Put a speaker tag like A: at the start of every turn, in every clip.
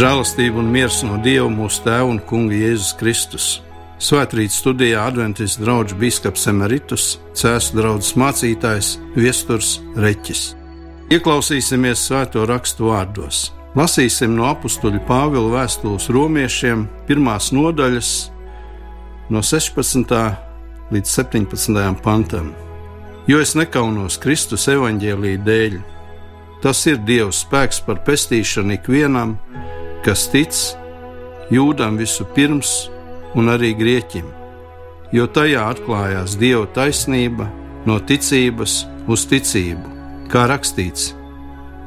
A: Žēlastība un miers no Dieva mūsu Tēva un Kunga Jēzus Kristus. Svētrīt studijā Adventis draugs Bīskaps Emeritus, Cēsu draugs mācītājs Viesturs Reķis. Ieklausīsimies svēto rakstu vārdos. Lasīsim no apakstuļa Pāvila vēstules romiešiem, pirmās nodaļas, no 16. līdz 17. pantam. Jo es nekaunos Kristus evaņģēlīja dēļ. Tas ir Dieva spēks par pestīšanu ikvienam, kas tic jūdam visu pirms un arī grieķim, jo tajā atklājās Dieva taisnība no ticības uz ticību, kā rakstīts: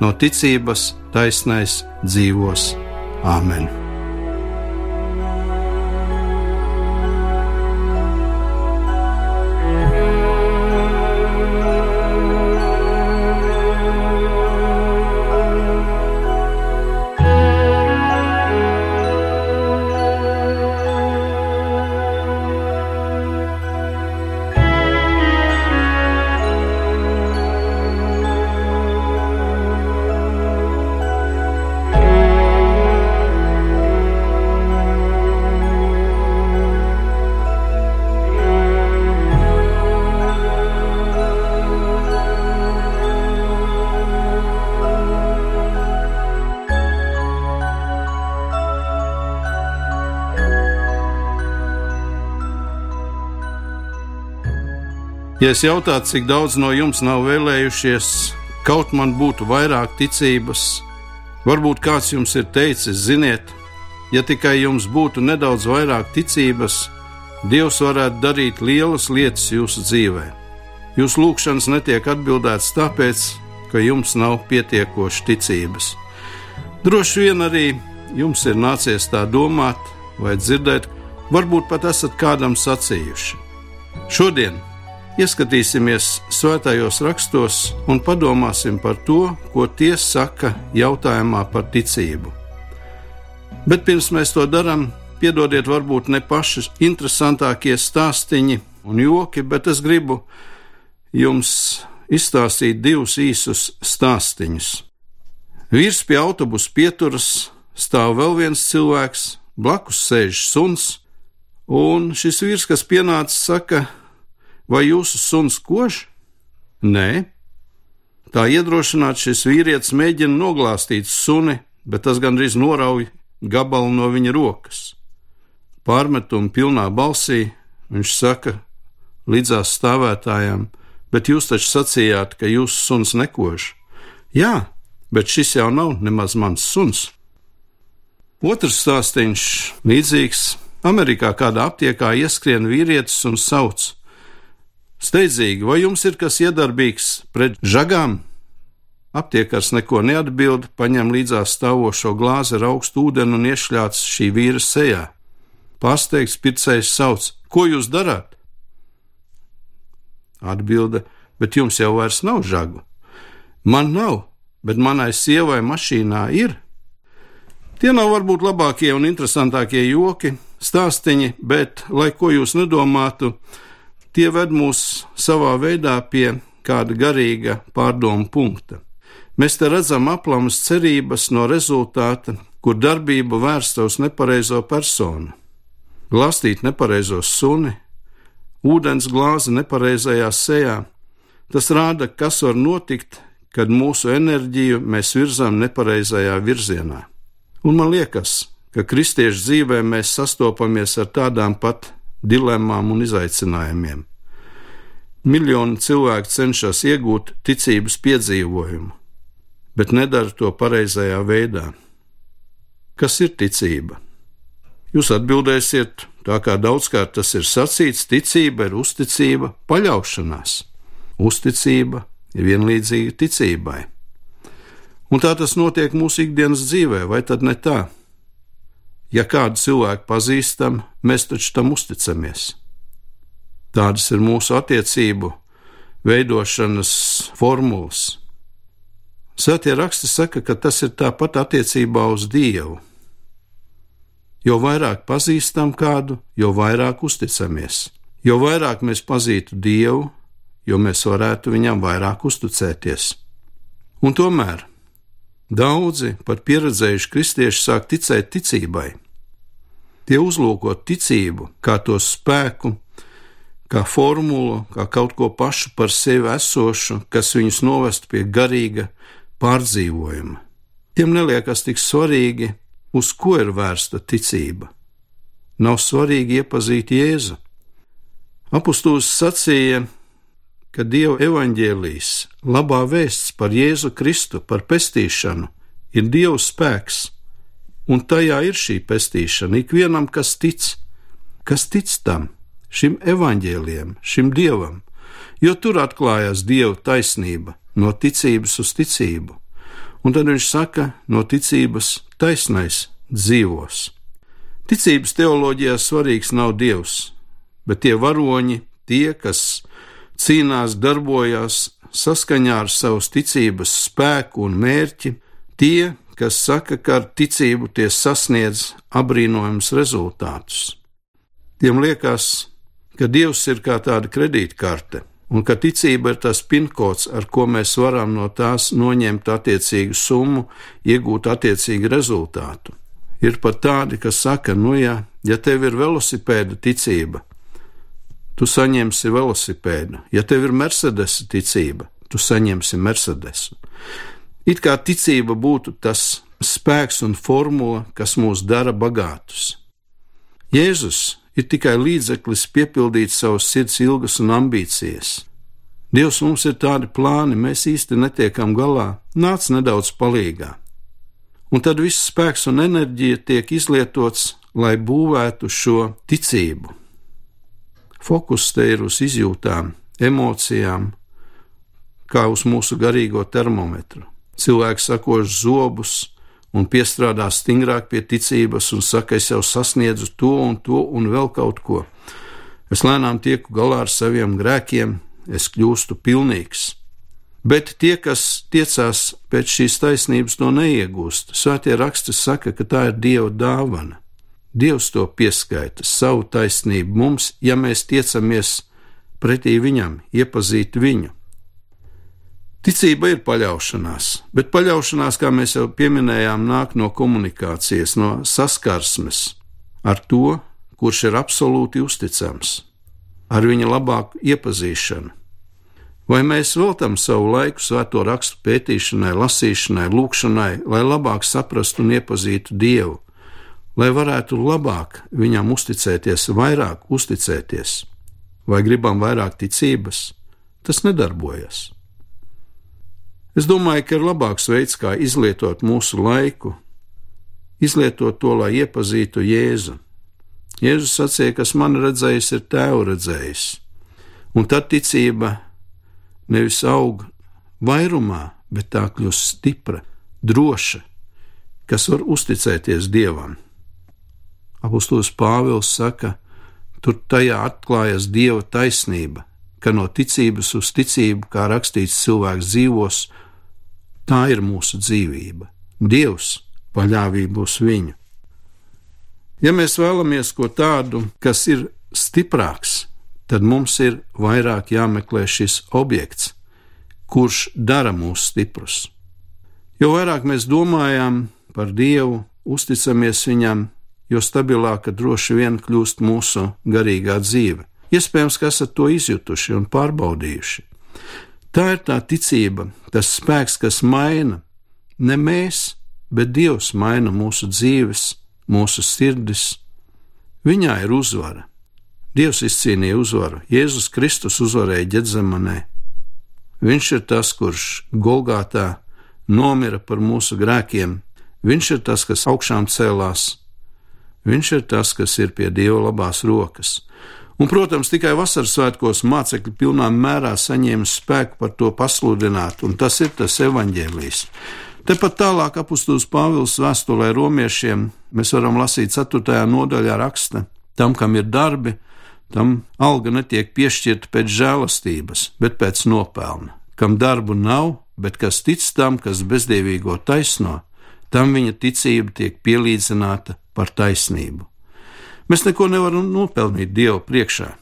A: no ticības taisnais dzīvos Āmen! Ja es jautātu, cik daudz no jums nav vēlējušies, kaut man būtu vairāk ticības, varbūt kāds jums ir teicis, ziniet, ja tikai jums būtu nedaudz vairāk ticības, Dievs varētu darīt lielas lietas jūsu dzīvē. Jūsu lūgšanas netiek atbildētas tāpēc, ka jums nav pietiekoši ticības. Droši vien arī jums ir nācies tā domāt vai dzirdēt, varbūt pat esat kādam sacījuši. Šodien Ieskatīsimies svētajos rakstos un padomāsim par to, ko tie saka jautājumā par ticību. Bet pirms mēs to darām, piedodiet, varbūt ne paši interesantākie stāstīņi un joki, bet es gribu jums izstāstīt divus īsus stāstīņus. Vīrs pie autobusa pieturas stāv vēl viens cilvēks, blakus sēž suns, un šis vīrs, kas pienācis, saka, Vai jūsu suns kož? Nē. Tā iedrošināts šis vīrietis mēģina noglāstīt suni, bet tas gandrīz norauj gabalu no viņa rokas. Pārmetumu pilnā balsī viņš saka līdzās stāvētājām, bet jūs taču sacījāt, ka jūsu suns nekož. Jā, bet šis jau nav nemaz mans suns. Otrs stāstījums līdzīgs. Amerikā kādā aptiekā ieskrien vīrietis un sauc: Steidzīgi, vai jums ir kas iedarbīgs pret žagām? Aptiekars neko neatbild, paņem līdzās stāvošo glāzi ar augstu ūdeni un iešļāts šī vīra sejā. Pārsteigts pircējs sauc: Ko jūs darāt? Atbilde: Bet jums jau vairs nav žagu. Man nav, bet manai sievai mašīnā ir. Tie nav varbūt labākie un interesantākie joki, stāstīņi, bet, lai ko jūs nedomātu, Tie ved mūs savā veidā pie kāda garīga pārdomu punkta. Mēs te redzam aplamas cerības no rezultāta, kur darbība vērsta uz nepareizo personu. Glastīt nepareizo suni, ūdens glāzi nepareizajā sejā, tas rāda, kas var notikt, kad mūsu enerģiju mēs virzām nepareizajā virzienā. Un man liekas, ka kristiešu dzīvē mēs sastopamies ar tādām pat dilemmām un izaicinājumiem. Miljoni cilvēku cenšas iegūt ticības piedzīvojumu, bet nedara to pareizajā veidā. Kas ir ticība? Jūs atbildēsiet, tā kā daudzkārt tas ir sacīts, ticība ir uzticība, paļaušanās. Uzticība ir vienlīdzīga ticībai. Un tā tas notiek mūsu ikdienas dzīvē, vai tad ne tā? Ja kādu cilvēku pazīstam, mēs taču tam uzticamies. Tādas ir mūsu attiecību veidošanas formulas. Svētie raksti saka, ka tas ir tāpat attiecībā uz Dievu. Jo vairāk pazīstam kādu, jo vairāk uzticamies. Jo vairāk mēs pazītu Dievu, jo mēs varētu viņam vairāk uzticēties. Un tomēr Daudzi, pat pieredzējuši kristieši, sāk ticēt ticībai. Tie uzlūko ticību kā to spēku, kā formulu, kā kaut ko pašu par sevi esošu, kas viņus novest pie garīga pārdzīvojuma. Tiem neliekas tik svarīgi, uz ko ir vērsta ticība. Nav svarīgi iepazīt Jēzu. Apostols sacīja, ka Dieva evaņģēlīs, labā vēsts par Jēzu Kristu, par pestīšanu, ir Dieva spēks, un tajā ir šī pestīšana ikvienam, kas tic, kas tic tam, šim evaņģēliem, šim dievam, jo tur atklājās dieva taisnība no ticības uz ticību, un tad viņš saka, no ticības taisnais dzīvos. Ticības teoloģijā svarīgs nav dievs, bet tie varoņi, tie, kas cīnās, darbojās saskaņā ar savas ticības spēku un mērķi, tie, kas saka, ka ar ticību tie sasniedz apbrīnojamus rezultātus. Tiem liekas, ka Dievs ir kā tāda kredītkarte, un ka ticība ir tas pinkods, ar ko mēs varam no tās noņemt attiecīgu summu, iegūt attiecīgu rezultātu. Ir pat tādi, kas saka, nu jā, ja tev ir velosipēda ticība, tu saņemsi velosipēdu, ja tev ir Mercedes ticība, tu saņemsi Mercedesu. It kā ticība būtu tas spēks un formula, kas mūs dara bagātus. Jēzus ir tikai līdzeklis piepildīt savas sirds ilgas un ambīcijas. Dievs mums ir tādi plāni, mēs īsti netiekam galā, nāc nedaudz palīgā. Un tad viss spēks un enerģija tiek izlietots, lai būvētu šo ticību. Fokus te ir uz izjūtām, emocijām, kā uz mūsu garīgo termometru. Cilvēks sakož zobus un piestrādā stingrāk pie ticības un saka, es jau sasniedzu to un to un vēl kaut ko. Es lēnām tieku galā ar saviem grēkiem, es kļūstu pilnīgs. Bet tie, kas tiecās pēc šīs taisnības, to neiegūst. Svētie raksti saka, ka tā ir Dieva dāvana. Dievs to pieskaita savu taisnību mums, ja mēs tiecamies pretī viņam, iepazīt viņu. Ticība ir paļaušanās, bet paļaušanās, kā mēs jau pieminējām, nāk no komunikācijas, no saskarsmes ar to, kurš ir absolūti uzticams, ar viņa labāku iepazīšanu. Vai mēs veltam savu laiku svēto rakstu pētīšanai, lasīšanai, lūkšanai, lai labāk saprastu un iepazītu Dievu, lai varētu labāk viņam uzticēties, vairāk uzticēties, vai gribam vairāk ticības, tas nedarbojas. Es domāju, ka ir labāks veids, kā izlietot mūsu laiku, izlietot to, lai iepazītu Jēzu. Jēzus sacīja, kas man redzējis, ir tēvu redzējis, un tad ticība nevis aug vairumā, bet tā kļūst stipra, droša, kas var uzticēties Dievam. Apostols Pāvils saka, tur tajā atklājas Dieva taisnība, ka no ticības uz ticību, kā rakstīts, cilvēks dzīvos Tā ir mūsu dzīvība. Dievs paļāvību uz viņu. Ja mēs vēlamies ko tādu, kas ir stiprāks, tad mums ir vairāk jāmeklē šis objekts, kurš dara mūs stiprus. Jo vairāk mēs domājam par Dievu, uzticamies Viņam, jo stabilāka droši vien kļūst mūsu garīgā dzīve. Iespējams, ka esat to izjutuši un pārbaudījuši. Tā ir tā ticība, tas spēks, kas maina. Ne mēs, bet Dievs maina mūsu dzīves, mūsu sirdis. Viņā ir uzvara. Dievs izcīnīja uzvaru, Jēzus Kristus uzvarēja ģedzemanē. Viņš ir tas, kurš Golgātā nomira par mūsu grēkiem, viņš ir tas, kas augšām cēlās, viņš ir tas, kas ir pie Dieva labās rokas. Un, protams, tikai vasaras svētkos mācekļi pilnā mērā saņēma spēku par to pasludināt, un tas ir tas evaņģēlijs. Tepat tālāk apustulis Pāvils vēstulē romiešiem mēs varam lasīt 4. nodaļā raksta: Tam, kam ir darbi, tam alga netiek piešķirta pēc žēlastības, bet pēc nopelna. Kam darbu nav, bet kas tic tam, kas bezdievīgo taisno, tam viņa ticība tiek pielīdzināta par taisnību. Mēs neko nevaram nopelnīt Dievu priekšā.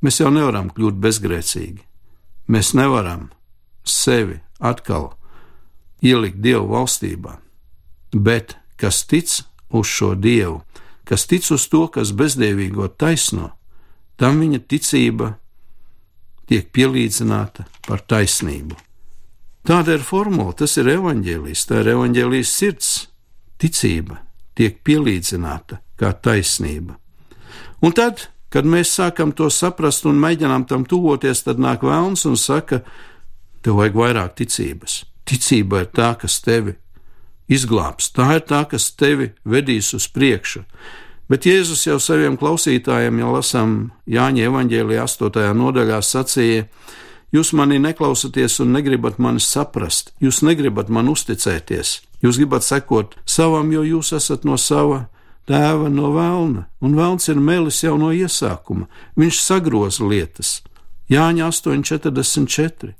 A: Mēs jau nevaram kļūt bezgrēcīgi. Mēs nevaram sevi atkal ielikt Dievu valstībā, bet kas tic uz šo Dievu, kas tic uz to, kas bezdievīgo taisno, tam viņa ticība tiek pielīdzināta par taisnību. Tāda ir formula, tas ir evaņģēlijs, tā ir evaņģēlijs sirds. Ticība tiek pielīdzināta kā taisnība. Un tad, kad mēs sākam to saprast un mēģinām tam tuvoties, tad nāk vēlns un saka, tev vajag vairāk ticības. Ticība ir tā, kas tevi izglābs, tā ir tā, kas tevi vedīs uz priekšu. Bet Jēzus jau saviem klausītājiem, ja lasām Jāņa evanģēlijā 8. nodaļā, sacīja: Jūs mani neklausāties un negribat mani saprast, jūs negribat man uzticēties, jūs gribat sekot savam, jo jūs esat no sava tēva, no vēlna, un vēlns ir melis jau no iesākuma, viņš sagroza lietas. Jāņa 8,44.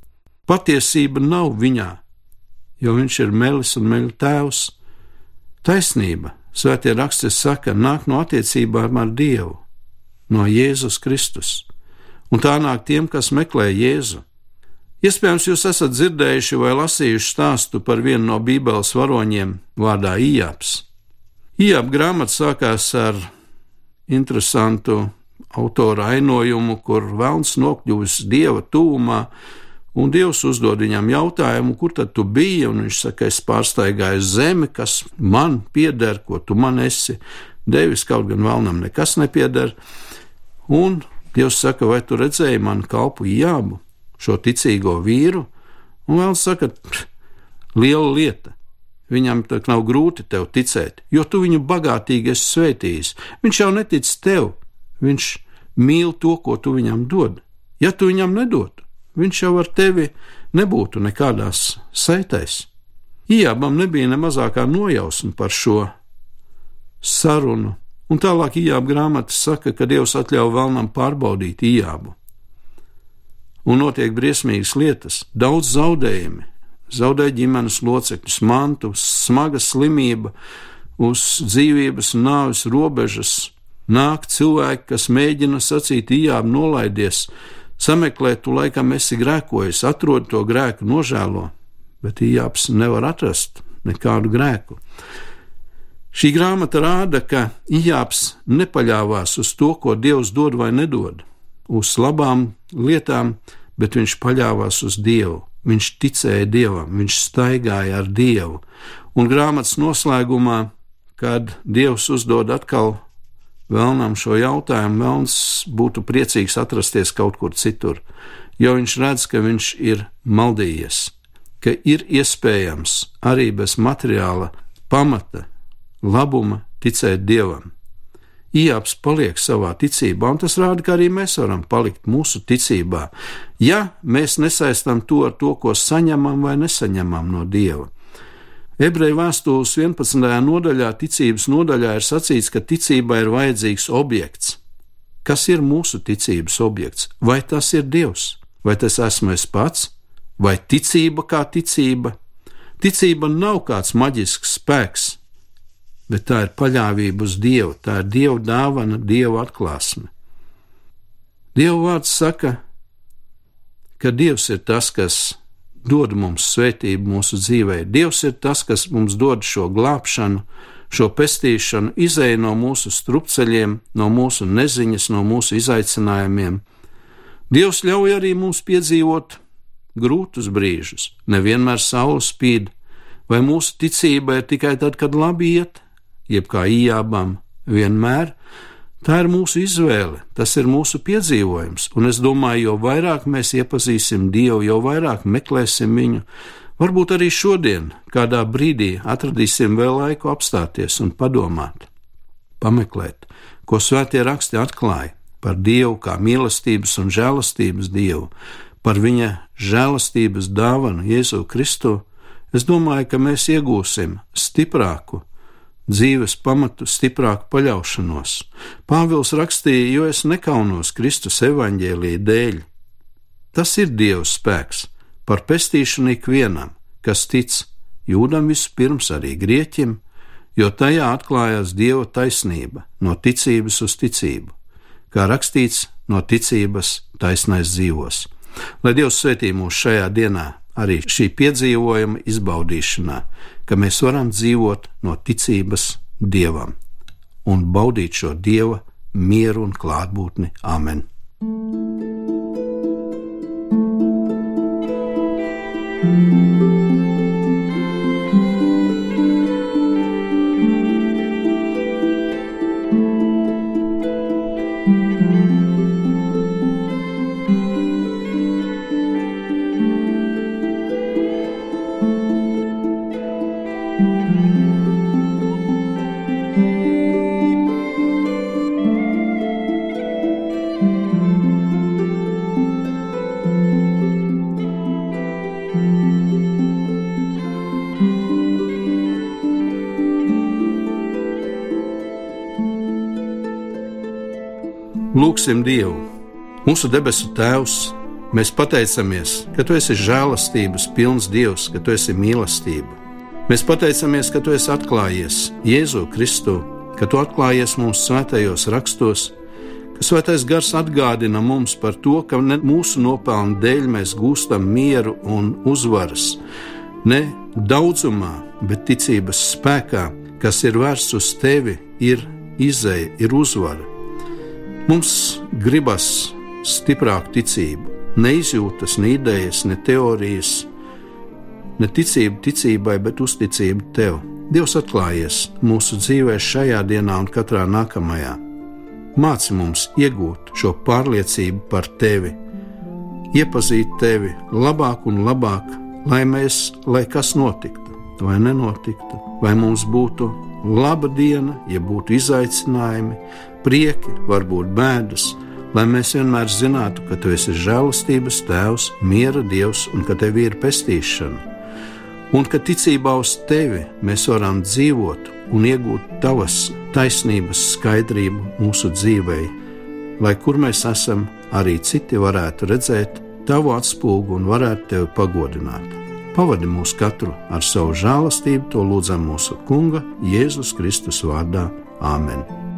A: Patiesība nav viņā, jo viņš ir melis un meļa tēvs. Taisnība Svētie raksti saka, nāk no attiecībām ar Dievu, no Jēzus Kristus, un tā nāk tiem, kas meklē Jēzu. Iespējams, jūs esat dzirdējuši vai lasījuši stāstu par vienu no Bībeles varoņiem vārdā Ijāps. Ijāps grāmata sākās ar interesantu autora ainojumu, kur vēlns nokļuvis Dieva tūmā, Un Dievs uzdod viņam jautājumu, kur tad tu biji, un viņš saka, es pārstaigāju zemi, kas man pieder, ko tu man esi devis, kaut gan vēlnam nekas nepieder. Un Dievs saka, vai tu redzēji man kalpu jābu, šo ticīgo vīru? Un vēl saka, liela lieta. Viņam tā nav grūti tev ticēt, jo tu viņu bagātīgi esi svētījis. Viņš jau netic tev, viņš mīl to, ko tu viņam dod. Ja tu viņam nedotu, viņš jau ar tevi nebūtu nekādās saitēs. Ijābam nebija ne mazākā nojausma par šo sarunu, un tālāk Ijāba grāmata saka, ka Dievs atļauj vēlnam pārbaudīt Ijābu. Un notiek briesmīgas lietas, daudz zaudējumi, zaudēja ģimenes locekļus, mantu, smaga slimība, uz dzīvības un nāves robežas. Nāk cilvēki, kas mēģina sacīt, ijām nolaidies, sameklē, tu laikam esi grēkojis, atrod to grēku, nožēlo, bet Ijāps nevar atrast nekādu grēku. Šī grāmata rāda, ka Ijāps nepaļāvās uz to, ko Dievs dod vai nedod, uz labām lietām, bet viņš paļāvās uz Dievu. Viņš ticēja Dievam, viņš staigāja ar Dievu. Un grāmatas noslēgumā, kad Dievs uzdod atkal vēlnam šo jautājumu, vēlns būtu priecīgs atrasties kaut kur citur, jo viņš redz, ka viņš ir maldījies, ka ir iespējams arī bez materiāla pamata, labuma ticēt dievam. Ijāps paliek savā ticībā, un tas rāda, ka arī mēs varam palikt mūsu ticībā, ja mēs nesaistām to ar to, ko saņemam vai nesaņemam no dieva. Ebreju vēstules 11. nodaļā, ticības nodaļā, ir sacīts, ka ticībai ir vajadzīgs objekts. Kas ir mūsu ticības objekts? Vai tas ir Dievs, vai tas esmu es pats, vai ticība kā ticība? Ticība nav kāds maģisks spēks, bet tā ir paļāvība uz Dievu, tā ir Dieva dāvana, Dieva atklāsme. Dieva vārds saka, ka Dievs ir tas, kas dod mums svētību mūsu dzīvē. Dievs ir tas, kas mums dod šo glābšanu, šo pestīšanu, izēju no mūsu strupceļiem, no mūsu neziņas, no mūsu izaicinājumiem. Dievs ļauj arī mums piedzīvot grūtus brīžus, nevienmēr saule spīd, vai mūsu ticība ir tikai tad, kad labi iet, jeb kā ījābam, vienmēr, Tā ir mūsu izvēle, tas ir mūsu piedzīvojums, un es domāju, jo vairāk mēs iepazīsim Dievu, jo vairāk meklēsim viņu, varbūt arī šodien, kādā brīdī atradīsim vēl laiku apstāties un padomāt, pameklēt, ko svētie raksti atklāja par Dievu kā mīlestības un žēlastības Dievu, par viņa žēlastības dāvanu Jēzu Kristu. Es domāju, ka mēs iegūsim stiprāku dzīves pamatu stiprāku paļaušanos. Pāvils rakstīja, jo es nekaunos Kristus evaņģēlīja dēļ. Tas ir Dieva spēks par pestīšanu ikvienam, kas tic, jūdam vispirms arī grieķim, jo tajā atklājās Dieva taisnība no ticības uz ticību, kā rakstīts no ticības taisnais dzīvos. Lai Dievs svētī mūs šajā dienā arī šī piedzīvojuma izbaudīšanā, ka mēs varam dzīvot no ticības Dievam un baudīt šo Dieva mieru un klātbūtni. Amen! thank Lūksim Dievu, mūsu debesu Tēvs, mēs pateicamies, ka Tu esi žēlastības pilns Dievs, ka Tu esi mīlestība. Mēs pateicamies, ka Tu esi atklājies Jēzu Kristu, ka Tu atklājies mums svētajos rakstos, ka Svētais Gars atgādina mums par to, ka ne mūsu nopelnu dēļ mēs gūstam mieru un uzvaras. Ne daudzumā, bet ticības spēkā, kas ir vērsts uz Tevi, ir izēja, ir uzvara. Mums gribas stiprāk ticību, neizjūtas, ne idejas, ne teorijas, ne ticība ticībai, bet uzticība tev. Dievs atklājies mūsu dzīvē šajā dienā un katrā nākamajā. Māci mums iegūt šo pārliecību par tevi, iepazīt tevi labāk un labāk, lai mēs, lai kas notiktu vai nenotiktu, vai mums būtu laba diena, ja būtu izaicinājumi, prieki, varbūt bēdas, lai mēs vienmēr zinātu, ka tu esi žēlastības tēvs, miera dievs un ka tev ir pestīšana. Un ka ticībā uz tevi mēs varam dzīvot un iegūt tavas taisnības skaidrību mūsu dzīvē, lai kur mēs esam, arī citi varētu redzēt tavu atspūgu un varētu tevi pagodināt. Pavadi mūs katru ar savu žēlastību, to lūdzam mūsu Kunga Jēzus Kristus vārdā. Āmen!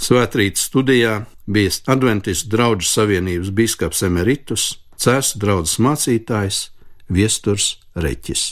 A: Svētrītas studijā bija Adventistu draugu savienības biskups Emeritus, Cēsu draugs mācītājs Viesturs Reķis.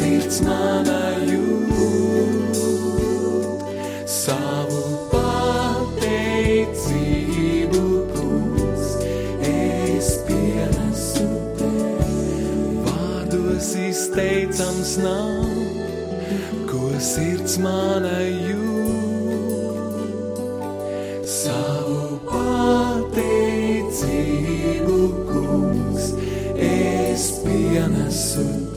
B: sirds manā jūt savu pateicību. Kungs, es pienesu tev, vārdos izteicams nav, ko sirds manā jūt savu pateicību. Kungs, es pienesu tev.